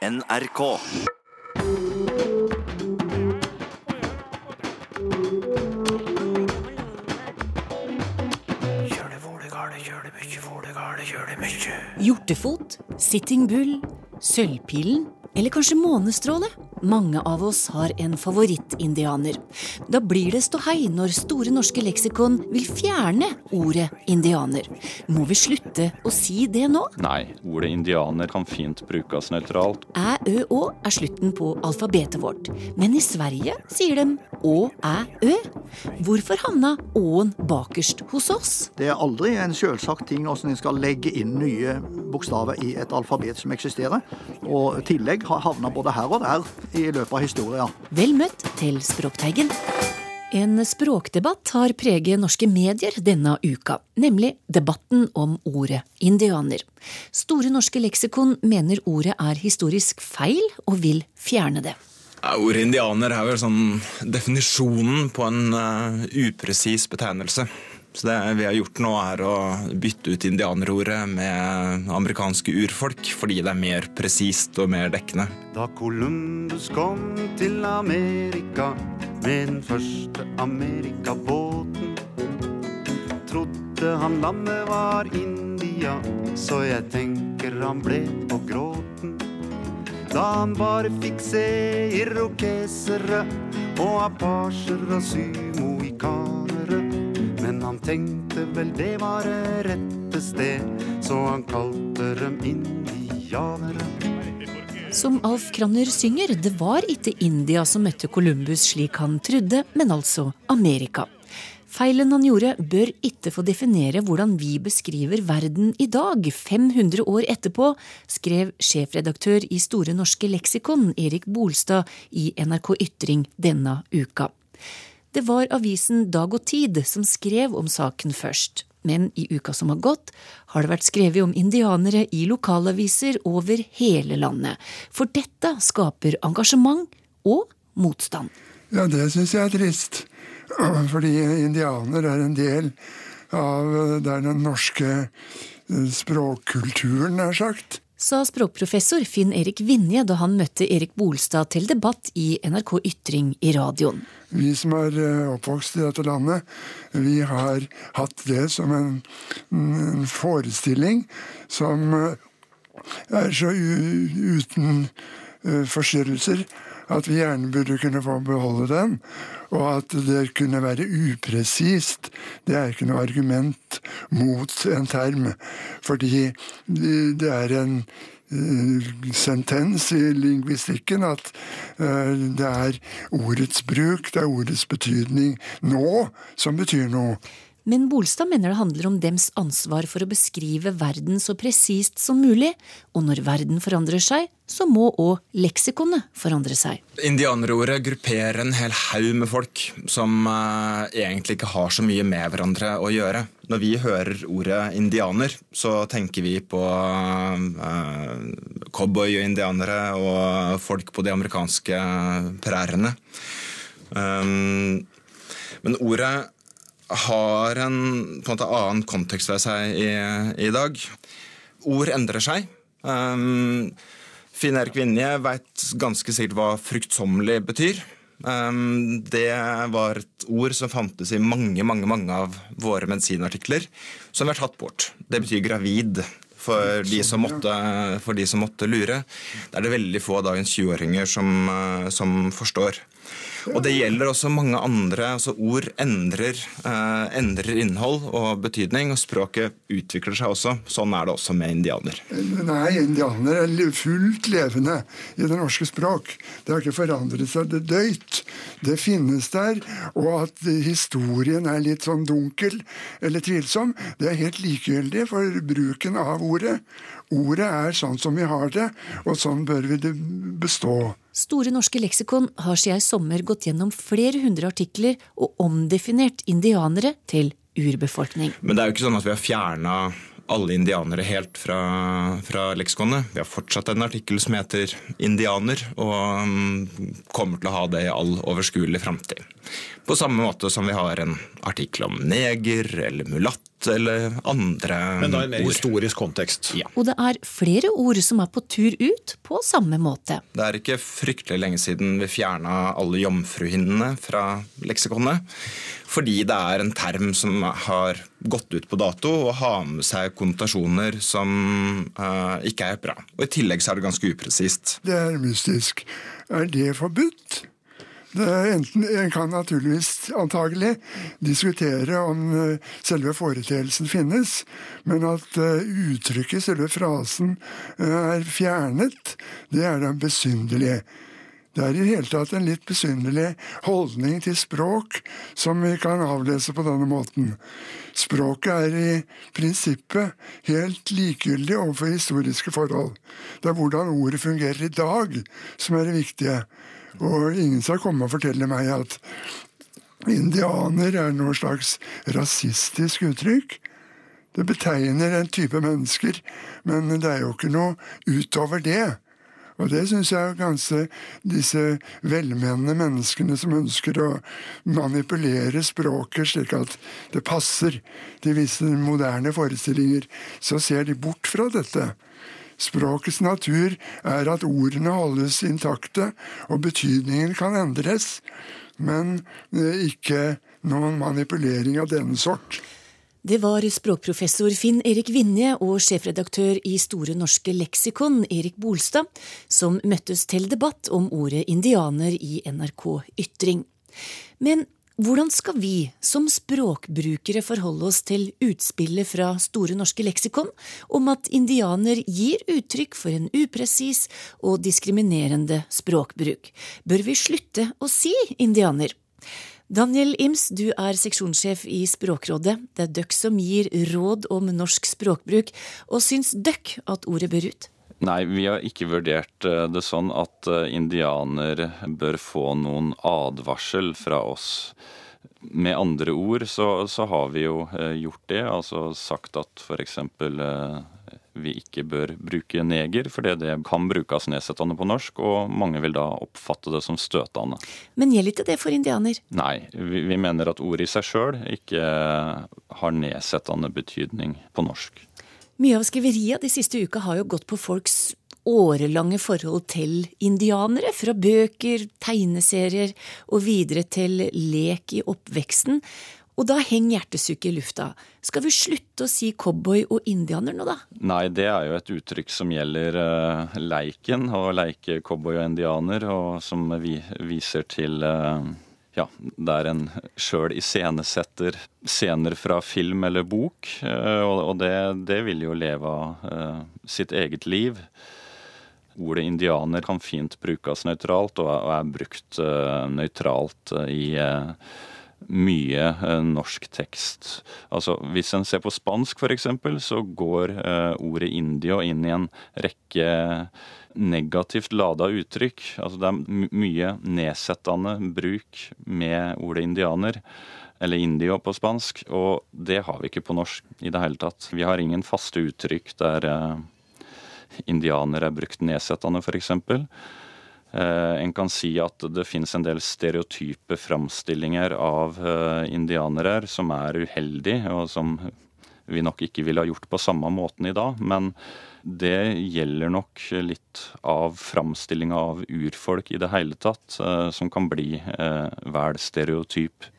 NRK. Hjortefot, Sitting Bull, Sølvpilen eller kanskje Månestråle? Mange av oss har en favorittindianer. Da blir det ståhei når Store norske leksikon vil fjerne ordet indianer. Må vi slutte å si det nå? Nei, ordet indianer kan fint brukes nøytralt. Æ, ø, å er slutten på alfabetet vårt. Men i Sverige sier de å, æ, ø. Hvorfor havna å-en bakerst hos oss? Det er aldri en selvsagt ting hvordan en skal legge inn nye bokstaver i et alfabet som eksisterer. Og tillegg har havna både her og der i løpet av historien. Vel møtt til Språkteigen. En språkdebatt har preget norske medier denne uka, nemlig debatten om ordet indianer. Store norske leksikon mener ordet er historisk feil og vil fjerne det. Ja, Ordet indianer er vel sånn definisjonen på en uh, upresis betegnelse. Så det vi har gjort nå, er å bytte ut indianerordet med amerikanske urfolk, fordi det er mer presist og mer dekkende. Da Columbus kom til Amerika med den første amerikabåten, trodde han landet var India, så jeg tenker han ble på gråten. Da han bare fikk se irokesere og apasjer og sumoikanere. Han tenkte vel det var det rette sted, så han kalte dem indianere. Som Alf Kranner synger, det var ikke India som møtte Columbus slik han trodde, men altså Amerika. Feilen han gjorde, bør ikke få definere hvordan vi beskriver verden i dag, 500 år etterpå, skrev sjefredaktør i Store norske leksikon, Erik Bolstad, i NRK Ytring denne uka. Det var avisen Dag og Tid som skrev om saken først. Men i uka som har gått, har det vært skrevet om indianere i lokalaviser over hele landet. For dette skaper engasjement og motstand. Ja, det syns jeg er trist. Fordi indianer er en del av den norske språkkulturen, nær sagt sa språkprofessor Finn Erik Vinje da han møtte Erik Bolstad til debatt i NRK Ytring i radioen. Vi som er oppvokst i dette landet, vi har hatt det som en, en forestilling som er så uten forstyrrelser at vi gjerne burde kunne få beholde den. Og at det kunne være upresist, det er ikke noe argument mot en term. Fordi det er en sentens i lingvistikken at det er ordets bruk, det er ordets betydning nå som betyr noe. Men Bolstad mener det handler om dems ansvar for å beskrive verden så presist som mulig, og når verden forandrer seg, så må òg leksikonet forandre seg. Indianerordet grupperer en hel haug med folk som uh, egentlig ikke har så mye med hverandre å gjøre. Når vi hører ordet indianer, så tenker vi på uh, cowboy og og folk på de amerikanske prærene. Um, men ordet har en, på en måte annen kontekst ved seg i, i dag. Ord endrer seg. Um, Finn Erik Vinje veit ganske sikkert hva fruktsommelig betyr. Um, det var et ord som fantes i mange mange, mange av våre medisinartikler, som vi tatt bort. Det betyr gravid. For de, som måtte, for de som måtte lure. Det er det veldig få av dagens 20-åringer som, som forstår. Og det gjelder også mange andre. altså Ord endrer, eh, endrer, innhold og betydning, og språket utvikler seg også. Sånn er det også med indianer. Nei, indianer er fullt levende i det norske språk. Det har ikke forandret seg det døyt. Det finnes der. Og at historien er litt sånn dunkel eller tvilsom, det er helt likegyldig for bruken av ordet. Ordet er sånn som vi har det, og sånn bør vi det bestå. Store norske leksikon har siden i sommer gått gjennom flere hundre artikler og omdefinert indianere til urbefolkning. Men det er jo ikke sånn at vi har fjerna alle indianere helt fra, fra leksikonet. Vi har fortsatt en artikkel som heter 'Indianer', og um, kommer til å ha det i all overskuelig framtid. På samme måte som vi har en artikkel om neger eller mulatt eller andre ord. Men da i en mer ord. historisk kontekst. Ja. Og det er flere ord som er på tur ut på samme måte. Det er ikke fryktelig lenge siden vi fjerna alle jomfruhinnene fra leksikonet. Fordi det er en term som har gått ut på dato og har med seg konnotasjoner som uh, ikke er bra. Og I tillegg så er det ganske upresist. Det er mystisk. Er det forbudt? Det enten, En kan naturligvis antagelig diskutere om eh, selve foreteelsen finnes, men at eh, uttrykket, selve frasen, er fjernet, det er da besynderlig. Det er i det hele tatt en litt besynderlig holdning til språk som vi kan avlese på denne måten. Språket er i prinsippet helt likegyldig overfor historiske forhold. Det er hvordan ordet fungerer i dag som er det viktige. Og ingen skal komme og fortelle meg at indianer er noe slags rasistisk uttrykk. Det betegner en type mennesker, men det er jo ikke noe utover det. Og det syns jeg kanskje disse velmenende menneskene som ønsker å manipulere språket slik at det passer til visse moderne forestillinger, så ser de bort fra dette. Språkets natur er at ordene holdes intakte, og betydningen kan endres, men eh, ikke noen manipulering av denne sort. Det var språkprofessor Finn Erik Vinje og sjefredaktør i Store norske leksikon, Erik Bolstad, som møttes til debatt om ordet indianer i NRK Ytring. Men hvordan skal vi som språkbrukere forholde oss til utspillet fra Store norske leksikon om at indianer gir uttrykk for en upresis og diskriminerende språkbruk? Bør vi slutte å si indianer? Daniel Ims, du er seksjonssjef i Språkrådet. Det er døkk som gir råd om norsk språkbruk, og syns døkk at ordet bør ut? Nei, vi har ikke vurdert eh, det sånn at eh, indianer bør få noen advarsel fra oss. Med andre ord så, så har vi jo eh, gjort det, altså sagt at f.eks. vi ikke bør bruke neger, fordi det kan brukes nedsettende på norsk, og mange vil da oppfatte det som støtende. Men gjelder ikke det for indianer? Nei, vi, vi mener at ordet i seg sjøl ikke har nedsettende betydning på norsk. Mye av skriveriet de siste uka har jo gått på folks årelange forhold til indianere, fra bøker, tegneserier og videre til lek i oppveksten. Og da henger hjertesukket i lufta. Skal vi slutte å si cowboy og indianer nå, da? Nei, det er jo et uttrykk som gjelder uh, leiken, å leike cowboy og indianer, og som vi viser til uh, ja, der en sjøl iscenesetter scener fra film eller bok. Uh, og det, det, vil jo leve av sitt eget liv. Ordet indianer kan fint brukes nøytralt, og er brukt nøytralt i mye eh, norsk tekst. Altså, Hvis en ser på spansk f.eks., så går eh, ordet indio inn i en rekke negativt lada uttrykk. Altså Det er mye nedsettende bruk med ordet indianer. Eller indio på spansk. Og det har vi ikke på norsk i det hele tatt. Vi har ingen faste uttrykk der eh, indianer er brukt nedsettende, f.eks. Eh, en kan si at det finnes en del stereotype framstillinger av eh, indianere som er uheldig, og som vi nok ikke ville ha gjort på samme måten i dag. Men det gjelder nok litt av framstillinga av urfolk i det hele tatt, eh, som kan bli vel stereotyp.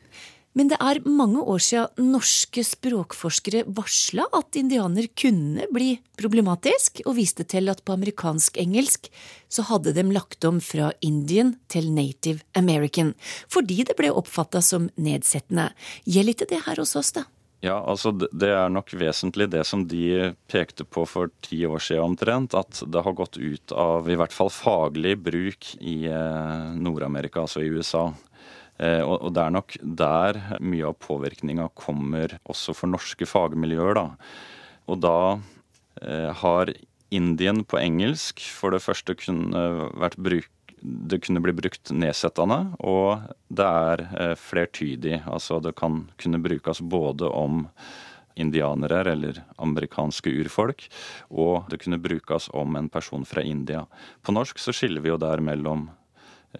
Men det er mange år siden norske språkforskere varsla at indianer kunne bli problematisk, og viste til at på amerikansk engelsk så hadde de lagt om fra Indian til Native American, fordi det ble oppfatta som nedsettende. Gjelder ikke det her hos oss, da? Ja, altså Det er nok vesentlig det som de pekte på for ti år siden omtrent. At det har gått ut av i hvert fall faglig bruk i Nord-Amerika, altså i USA. Eh, og det er nok der mye av påvirkninga kommer også for norske fagmiljøer. Da. Og da eh, har Indien på engelsk for det første kunne vært bruk det kunne bli brukt nedsettende, og det er eh, flertydig. Altså det kan kunne brukes både om indianere eller amerikanske urfolk, og det kunne brukes om en person fra India. På norsk så skiller vi jo der mellom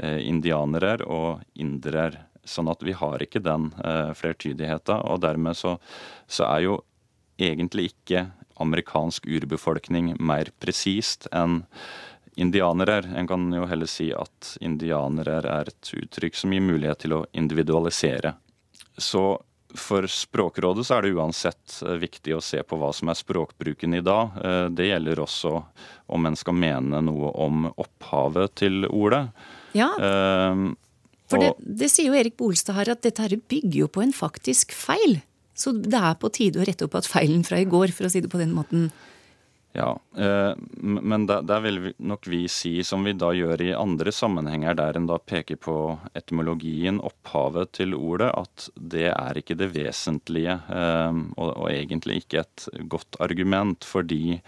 indianere og indere. Sånn at vi har ikke den flertydigheta. flertydigheten. Og dermed så, så, er jo egentlig ikke amerikansk urbefolkning mer presist enn indianere er. En kan jo heller si at indianere er et uttrykk som gir mulighet til å individualisere. Så for Språkrådet så er det uansett eh, viktig å se på hva som er språkbruken i dag. Eh, det gjelder også om en skal mene noe om opphavet til ordet. Ja, uh, for det, det, sier jo Erik Bolstad her, at dette her bygger jo på en faktisk feil. Så det er på tide å rette opp at feilen fra i går, for å si det på den måten. Ja, uh, men der, vil nok vi si, som vi da gjør i andre sammenhenger, der en da peker på etymologien, opphavet til ordet, at det er ikke det vesentlige, uh, og, og egentlig ikke et godt argument, fordi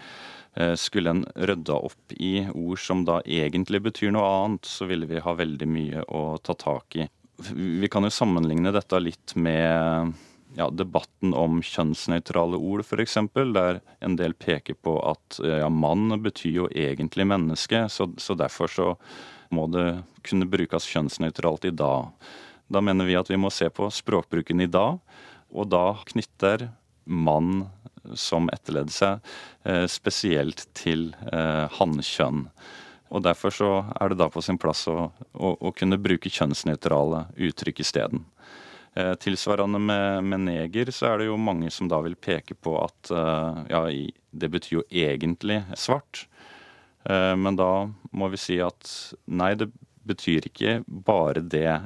skulle en rydda opp i ord som da egentlig betyr noe annet, så ville vi ha veldig mye å ta tak i. Vi kan jo sammenligne dette litt med ja, debatten om kjønnsnøytrale ord, f.eks., der en del peker på at ja, mann betyr jo egentlig menneske, så, så, derfor så må det kunne brukes kjønnsnøytralt i dag. Da mener vi at vi må se på språkbruken i dag, og da knytter mann som etterledelse seg, spesielt til eh, hannkjønn. Og Derfor så er det da på sin plass å, å, å kunne bruke kjønnsnøytrale uttrykk isteden. Eh, tilsvarende med, med, neger, så er det jo mange som da vil peke på at eh, ja, det betyr jo egentlig svart. Eh, men da må vi si at nei, det betyr ikke bare det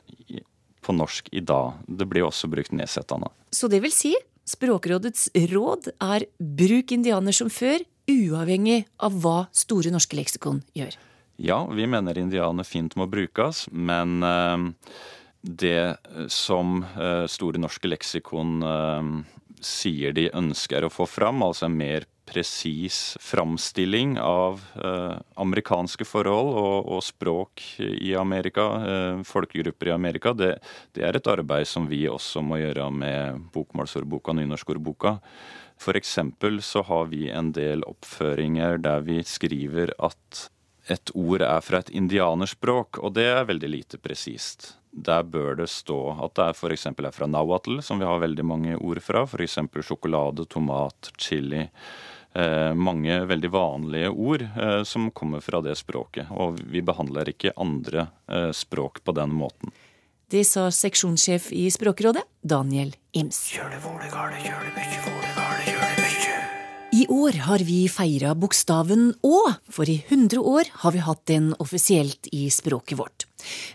på norsk i dag. Det blir også brukt nedsettende. Så det vil si, Språkrådets råd er bruk indianer som før, uavhengig av hva Store norske leksikon gjør? Ja, vi mener indianer fint må brukes, men det eh, som eh, Store norske leksikon eh, sier de ønsker å få fram, altså en mer presis framstilling av eh, amerikanske forhold og, og, språk i Amerika, eh, folkegrupper i Amerika, det, det, er et arbeid som vi også må gjøre med bokmålsordboka, nynorskordboka. Eksempel så har vi en del oppføringer der vi skriver at et ord er fra et indianerspråk, og det er veldig lite presist. Der bør det stå at det f.eks. er fra nahuatl, som vi har veldig mange ord fra. F.eks. sjokolade, tomat, chili. Eh, mange veldig vanlige ord eh, som kommer fra det språket. Og vi behandler ikke andre eh, språk på den måten. Det sa seksjonssjef i Språkrådet, Daniel Ims. I år har vi feira bokstaven Å, for i 100 år har vi hatt den offisielt i språket vårt.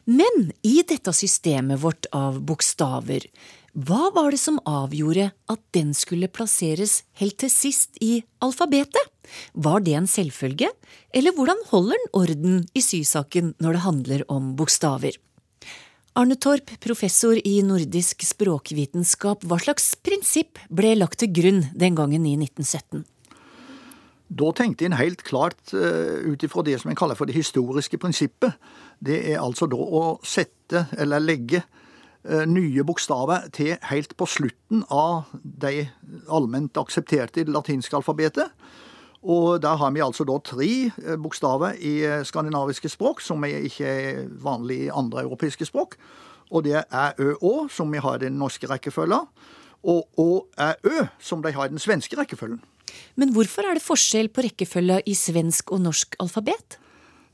Men i dette systemet vårt av bokstaver, hva var det som avgjorde at den skulle plasseres helt til sist i alfabetet? Var det en selvfølge, eller hvordan holder den orden i sysaken når det handler om bokstaver? Arne Torp, professor i nordisk språkvitenskap, hva slags prinsipp ble lagt til grunn den gangen i 1917? Da tenkte en helt klart uh, ut ifra det som en kaller for det historiske prinsippet. Det er altså da å sette, eller legge, nye bokstaver til helt på slutten av de allment aksepterte i det latinske alfabetet. Og der har vi altså da tre uh, bokstaver i skandinaviske språk, som er ikke er vanlig i andre europeiske språk. Og det er ø, å, som vi har i den norske rekkefølgen. Og å, ø, som de har i den svenske rekkefølgen. Men hvorfor er det forskjell på rekkefølgen i svensk og norsk alfabet?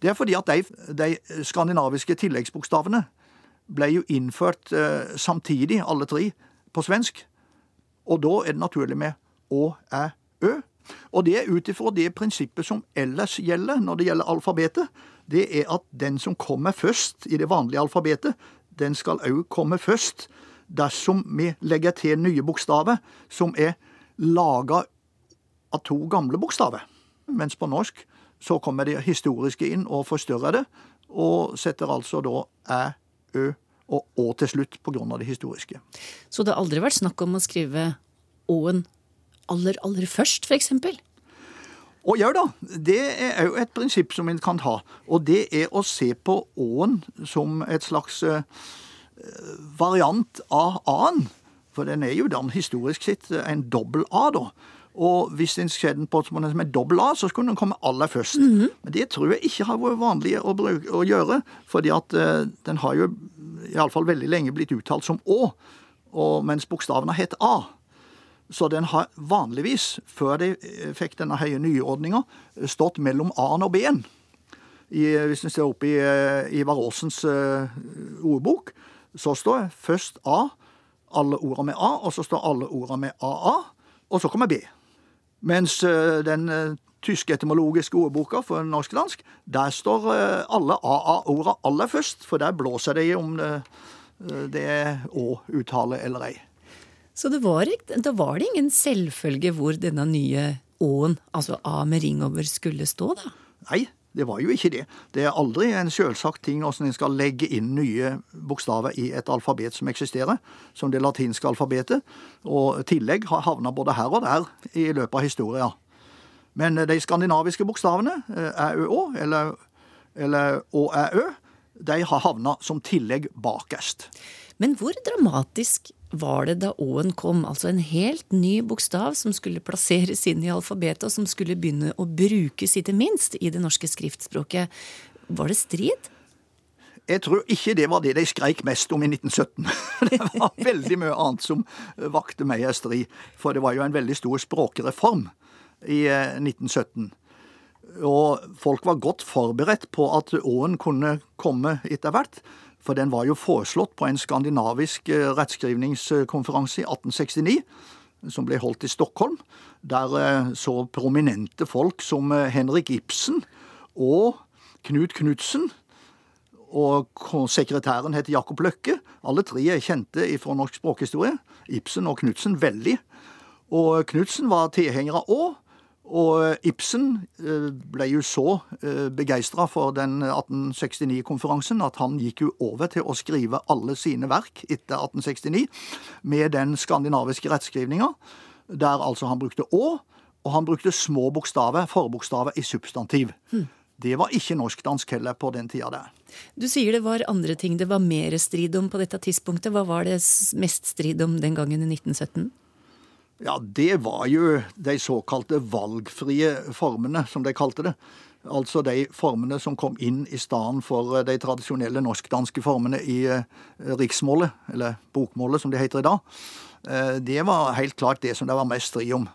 Det er fordi at de, de skandinaviske tilleggsbokstavene ble jo innført eh, samtidig, alle tre, på svensk. Og da er det naturlig med å, æ, ø. Og det er ut ifra det prinsippet som ellers gjelder når det gjelder alfabetet. Det er at den som kommer først i det vanlige alfabetet, den skal òg komme først dersom vi legger til nye bokstaver som er laga av to gamle bokstaver. Mens på norsk så kommer det historiske inn og forstørrer det, og setter altså da æ, ø og å til slutt av det historiske. Så det har aldri vært snakk om å skrive å-en aller, aller først, f.eks.? Og ja da, det er òg et prinsipp som en kan ha. Og det er å se på å-en som et slags variant av a-en. For den er jo den historisk sett en dobbel A, da. Og hvis en skjedde en på som er dobbel A, så skulle den komme aller først. Mm -hmm. Men det tror jeg ikke har vært vanlig å, bruke, å gjøre, fordi at uh, den har jo iallfall veldig lenge blitt uttalt som Å, og, mens bokstavene hett A. Så den har vanligvis, før de eh, fikk denne høye nyordninga, stått mellom A-en og B-en. Hvis vi ser opp i Ivar Aasens ordbok, så står først A, alle ordene med A, og så står alle ordene med AA, og så kommer B. Mens den tyske etymologiske ordboka for norsk-dansk, der står alle AA-orda aller først, for der blåser de om det, det er Å-uttale eller ei. Så det var, da var det ingen selvfølge hvor denne nye Å-en, altså A med ring over, skulle stå, da? Nei, det var jo ikke det. Det er aldri en selvsagt ting hvordan en skal legge inn nye bokstaver i et alfabet som eksisterer, som det latinske alfabetet. Og tillegg har havna både her og der i løpet av historien. Men de skandinaviske bokstavene, æ-ø-å, eller, eller å-æ-ø, de har havna som tillegg bakerst. Men hvor dramatisk var det da Å-en kom, altså en helt ny bokstav som skulle plasseres inn i alfabetet, og som skulle begynne å brukes, ikke minst, i det norske skriftspråket. Var det strid? Jeg tror ikke det var det de skreik mest om i 1917. Det var veldig mye annet som vakte meg i strid. For det var jo en veldig stor språkreform i 1917. Eh, og folk var godt forberedt på at Å-en kunne komme etter hvert. For den var jo foreslått på en skandinavisk eh, rettskrivningskonferanse i 1869, som ble holdt i Stockholm, der eh, så prominente folk som eh, Henrik Ibsen og Knut Knutsen og sekretæren het Jakob Løkke. Alle tre er kjente fra norsk språkhistorie. Ibsen og Knutsen veldig. Og Knutsen var tilhenger av Å, og Ibsen eh, ble jo så eh, begeistra for den 1869-konferansen at han gikk jo over til å skrive alle sine verk etter 1869 med den skandinaviske rettskrivninga, der altså han brukte å, og han brukte små bokstaver, forbokstaver, i substantiv. Hmm. Det var ikke norsk-dansk heller på den tida der. Du sier det var andre ting det var mer strid om på dette tidspunktet. Hva var det mest strid om den gangen i 1917? Ja, det var jo de såkalte valgfrie formene, som de kalte det. Altså de formene som kom inn i stedet for eh, de tradisjonelle norsk-danske formene i eh, riksmålet, eller bokmålet som det heter i dag. Eh, det var helt klart det som det var mest strid om.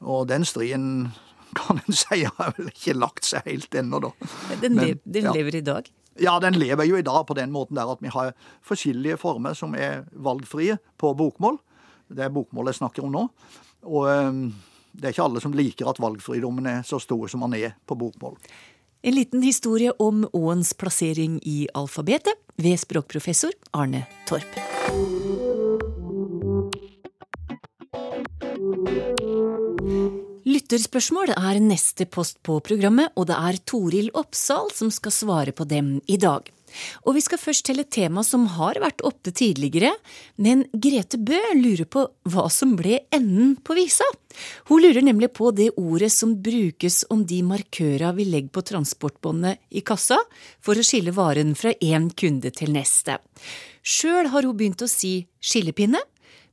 Og den striden kan en si har vel ikke lagt seg helt ennå, da. Den, Men, den lever ja. i dag? Ja, den lever jo i dag på den måten der at vi har forskjellige former som er valgfrie på bokmål. Det er bokmålet jeg snakker om nå. Og ehm, det er ikke alle som liker at valgfridommen er så stor som den er på bokmål. En liten historie om Åens plassering i alfabetet ved språkprofessor Arne Torp. Lytterspørsmål er neste post på programmet, og det er Toril Oppsal som skal svare på dem i dag. Og vi skal først til et tema som har vært oppe tidligere, men Grete Bø lurer på hva som ble enden på visa. Hun lurer nemlig på det ordet som brukes om de markøra vi legger på transportbåndet i kassa for å skille varen fra én kunde til neste. Sjøl har hun begynt å si skillepinne,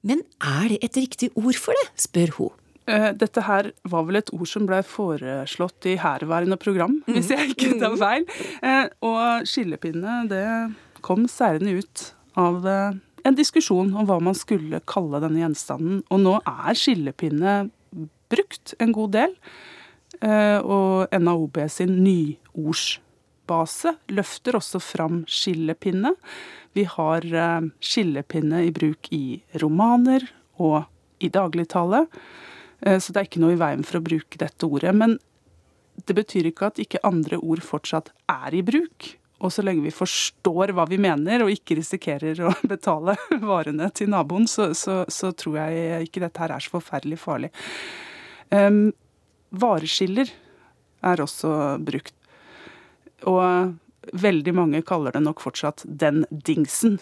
men er det et riktig ord for det, spør hun. Eh, dette her var vel et ord som ble foreslått i herværende program, mm. hvis jeg ikke tar feil. Eh, og skillepinne, det kom seirende ut av eh, en diskusjon om hva man skulle kalle denne gjenstanden. Og nå er skillepinne brukt en god del. Og NAOB sin nyordsbase løfter også fram skillepinne. Vi har skillepinne i bruk i romaner og i dagligtale. Eh, så det er ikke noe i veien for å bruke dette ordet. Men det betyr ikke at ikke andre ord fortsatt er i bruk. Og så lenge vi forstår hva vi mener, og ikke risikerer å betale varene til naboen, så, så, så tror jeg ikke dette her er så forferdelig farlig. Um, vareskiller er også brukt. Og Veldig mange kaller det nok fortsatt 'den dingsen'.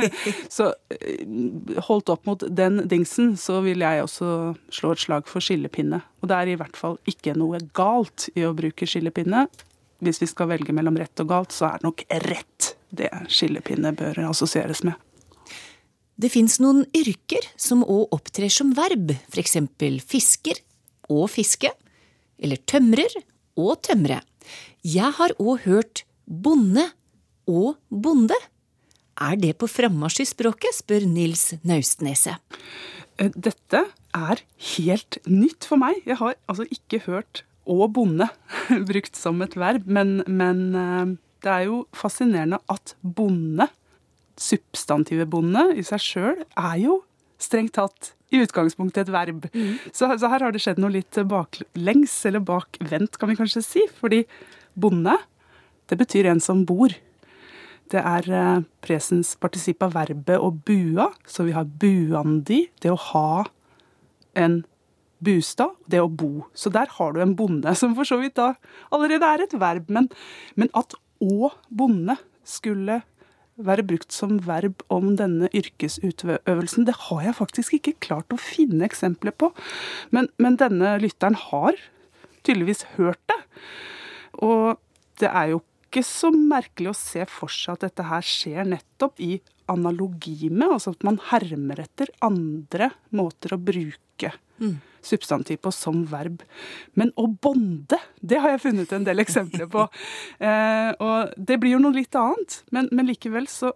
så eh, holdt opp mot den dingsen, så vil jeg også slå et slag for skillepinne. Og det er i hvert fall ikke noe galt i å bruke skillepinne. Hvis vi skal velge mellom rett og galt, så er det nok rett det skillepinne bør assosieres med. Det fins noen yrker som òg opptrer som verb, f.eks. fisker og fiske, eller tømrer og tømre. Jeg har òg hørt bonde og bonde. Er det på frammarsj i språket, spør Nils Naustneset. Eh, dette er helt nytt for meg. Jeg har altså ikke hørt 'å bonde' brukt som et verb, men, men eh, det er jo fascinerende at bonde, substantivet bonde, i seg sjøl er jo strengt tatt i utgangspunktet et verb. Mm. Så, så, her har det skjedd noe litt baklengs, eller bakvendt, kan vi kanskje si. Fordi bonde, det betyr en som bor. Det er eh, presens partisipp av verbet å bua, så vi har buandi, det å ha en bostad, det å bo. Så der har du en bonde, som for så vidt da allerede er et verb. Men, men at å bonde skulle være brukt som verb om denne yrkesutøvelsen. Det har jeg faktisk ikke klart å finne eksempler på. Men, men denne lytteren har tydeligvis hørt det. Og det er jo ikke så merkelig å se for seg at dette her skjer nettopp i analogi med, altså at man hermer etter andre måter å bruke mm substantiv på som verb. Men å bonde, det har jeg funnet en del eksempler på. Eh, og det blir jo noe litt annet, men, men likevel så,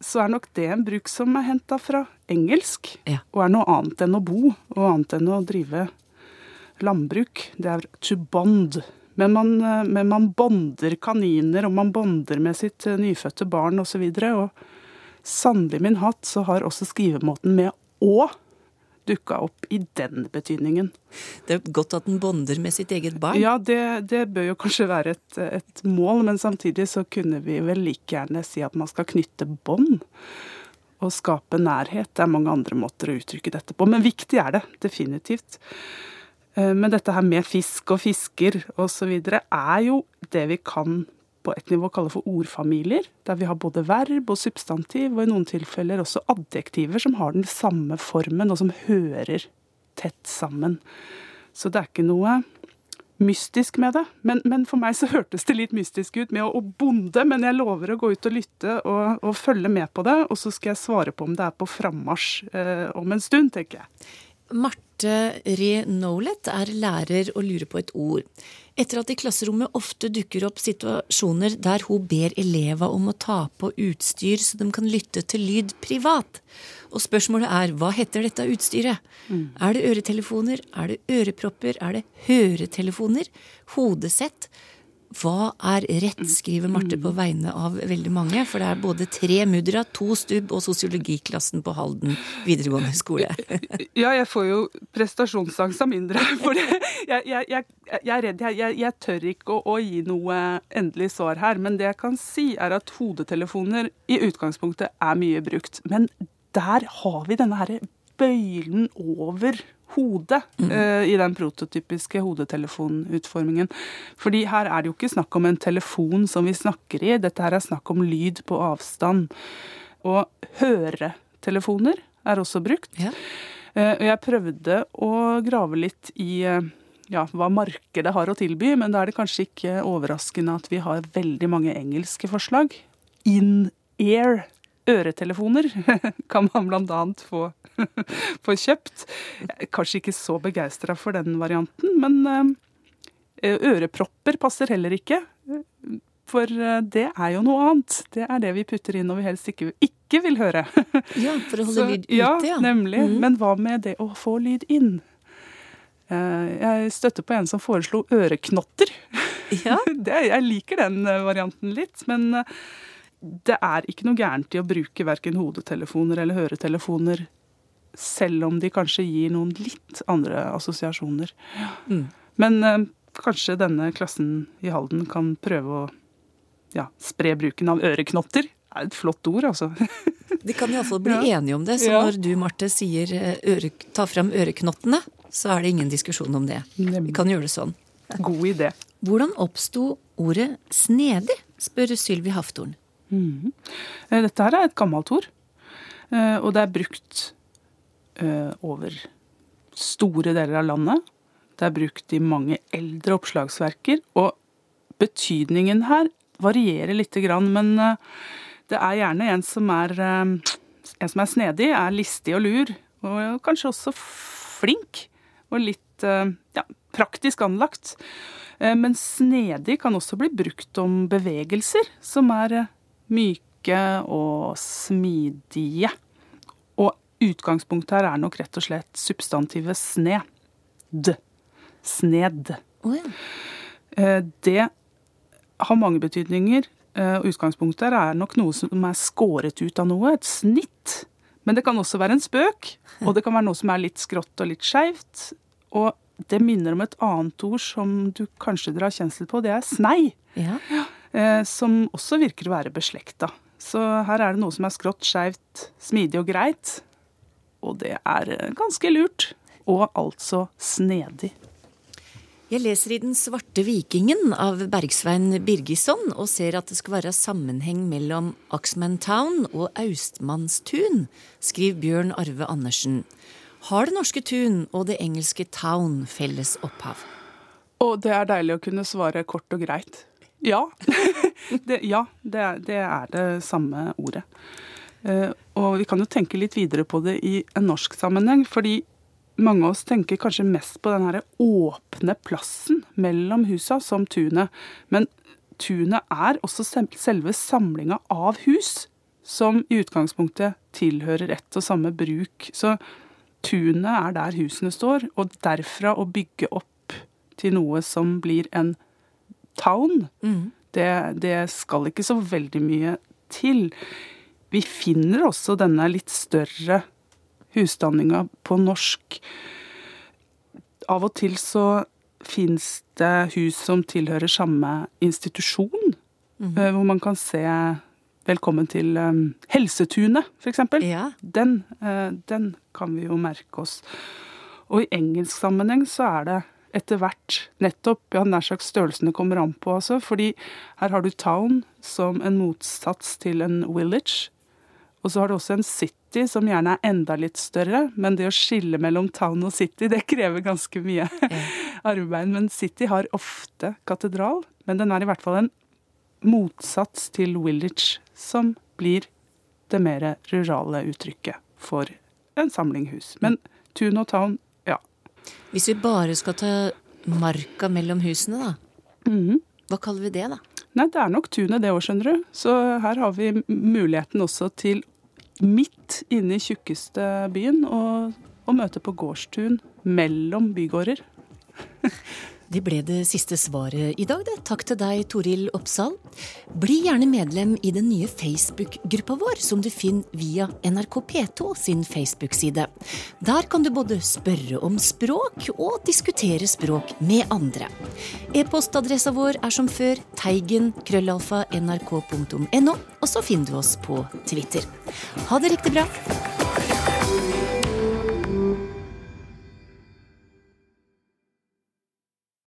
så, er nok det en bruk som er henta fra engelsk, ja. og er noe annet enn å bo, og annet enn å drive landbruk. Det er to bond. Men man, eh, men man bonder kaniner, og man bonder med sitt eh, nyfødte barn osv. Og, så og sannelig min hatt så har også skrivemåten med å dukka opp i den betydningen. Det er godt at den bonder med sitt eget barn? Ja, det, det bør jo kanskje være et, et, mål, men samtidig så kunne vi vel like gjerne si at man skal knytte bånd. Og skape nærhet. Det er mange andre måter å uttrykke dette på, men viktig er det definitivt. Eh, men dette her med fisk og fisker osv. er jo det vi kan på et nivå kalle for ordfamilier, der vi har både verb og substantiv, og i noen tilfeller også adjektiver som har den samme formen, og som hører tett sammen. Så det er ikke noe mystisk med det. Men, men for meg så hørtes det litt mystisk ut med å, å bonde, men jeg lover å gå ut og lytte og, og, følge med på det, og så skal jeg svare på om det er på frammarsj eh, om en stund, tenker jeg. Marte Re Nolet er lærer og lurer på et ord etter at i klasserommet ofte dukker opp situasjoner der hun ber elever om å ta på utstyr så de kan lytte til lyd privat. Og spørsmålet er hva heter dette utstyret? Mm. Er det øretelefoner? Er det ørepropper? Er det høretelefoner? Hodesett? Hva er rett, skriver Marte på vegne av veldig mange. For det er både tre muddera, to stubb og sosiologiklassen på Halden videregående skole. Ja, jeg får jo prestasjonsangst av mindre. For jeg, jeg, jeg, jeg, er redd. Jeg, tør ikke å, å, gi noe endelig svar her. Men det jeg kan si, er at hodetelefoner i utgangspunktet er mye brukt. Men der har vi denne her bøylen over hodet mm. uh, i den prototypiske hodetelefonutformingen. Fordi her er det jo ikke snakk om en telefon som vi snakker i, dette her er snakk om lyd på avstand. Og høretelefoner er også brukt. Ja. Uh, jeg prøvde å grave litt i uh, ja, hva markedet har å tilby, men da er det kanskje ikke overraskende at vi har veldig mange engelske forslag. In-ear øretelefoner kan man bl.a. få få kjøpt. Kanskje ikke så begeistra for den varianten, men eh, ørepropper passer heller ikke. For eh, det er jo noe annet. Det er det vi putter inn når vi helst ikke, ikke vil høre. Ja, For å holde så, lyd ute, ja. Ja, nemlig. Mm. Men hva med det å få lyd inn? Eh, jeg støtter på en som foreslo øreknotter. Ja. Det, jeg liker den varianten litt, men det er ikke noe gærent i å bruke verken hodetelefoner eller høretelefoner selv om de kanskje gir noen litt andre assosiasjoner. Mm. Men eh, kanskje denne klassen i Halden kan prøve å ja, spre bruken av øreknotter. Det er et flott ord, altså. De kan iallfall bli ja. enige om det. Så ja. når du, Marte, sier eh, øre, ta fram øreknottene, så er det ingen diskusjon om det. Vi kan gjøre det sånn. God idé. Hvordan oppsto ordet snedig, spør Sylvi Haftorn. Mm. Dette her er et gammelt ord. Og det er brukt Eh, over store deler av landet. Det er brukt i mange eldre oppslagsverker. Og betydningen her varierer lite grann, men eh, det er gjerne en som er, eh, en som er snedig, er listig og lur, og kanskje også flink. Og litt ja, praktisk anlagt. Men snedig kan også bli brukt om bevegelser som er myke og smidige Og utgangspunktet her er nok rett og slett substantivet sned. Sned. Oh, ja. Eh, Det har mange betydninger. eh, og Utgangspunktet her er nok noe som er skåret ut av noe, et snitt. Men det kan også være en spøk, og det kan være noe som er litt skrått og litt skeivt. Og det minner om et annet ord som du kanskje dere har kjensel på, det er snei. ja. eh, Som også virker å være beslekta. Så her er det noe som er skrått, skeivt, smidig og greit. Og det er eh, ganske lurt. Og altså snedig. Jeg leser i Den svarte vikingen av Bergsvein Birgisson og ser at det skal være sammenheng mellom Axman Town og Austmannstun, skriver Bjørn Arve Andersen. Har det norske tun og det engelske town felles opphav? Og det er deilig å kunne svare kort og greit. Ja. det, ja, det det er det samme ordet. Eh, og vi kan jo tenke litt videre på det i en norsk sammenheng, fordi mange av oss tenker kanskje mest på den her åpne plassen mellom husa som tunet. Men tunet er også selve samlinga av hus, som i utgangspunktet tilhører ett og samme bruk. Så tunet er der husene står, og derfra å bygge opp til noe som blir en town, det, det skal ikke så veldig mye til. Vi finner også denne litt større husdanninga på norsk. Av og til så fins det hus som tilhører samme institusjon, eh, hvor man kan se Velkommen til um, Helsetunet, f.eks. Ja. Den, uh, den kan vi jo merke oss. Og i engelsk sammenheng så er det etter hvert nettopp ja, nær sagt størrelsene kommer an på, altså. Fordi her har du town som en motsats til en village. Og så har du også en city som gjerne er enda litt større, men det å skille mellom town og city, det krever ganske mye arbeid. Men city har ofte katedral, men den er i hvert fall en motsats til village, som blir det mer rurale uttrykket for en samling hus. Men tun og town. Hvis vi bare skal ta marka mellom husene, da. Hva kaller vi det, da? Nei, det er nok tunet det òg, skjønner du. Så her har vi muligheten også til midt inne i tjukkeste byen å møte på gårdstun mellom bygårder. Det ble det siste svaret i dag, det. Takk til deg, Toril Oppsal. Bli gjerne medlem i den nye Facebook-gruppa vår, som du finner via NRK P2 sin Facebook-side. Der kan du både spørre om språk og diskutere språk med andre. E-postadressa vår er som før teigen krøllalfa nrk.no, og så finner du oss på Twitter. Ha det riktig bra.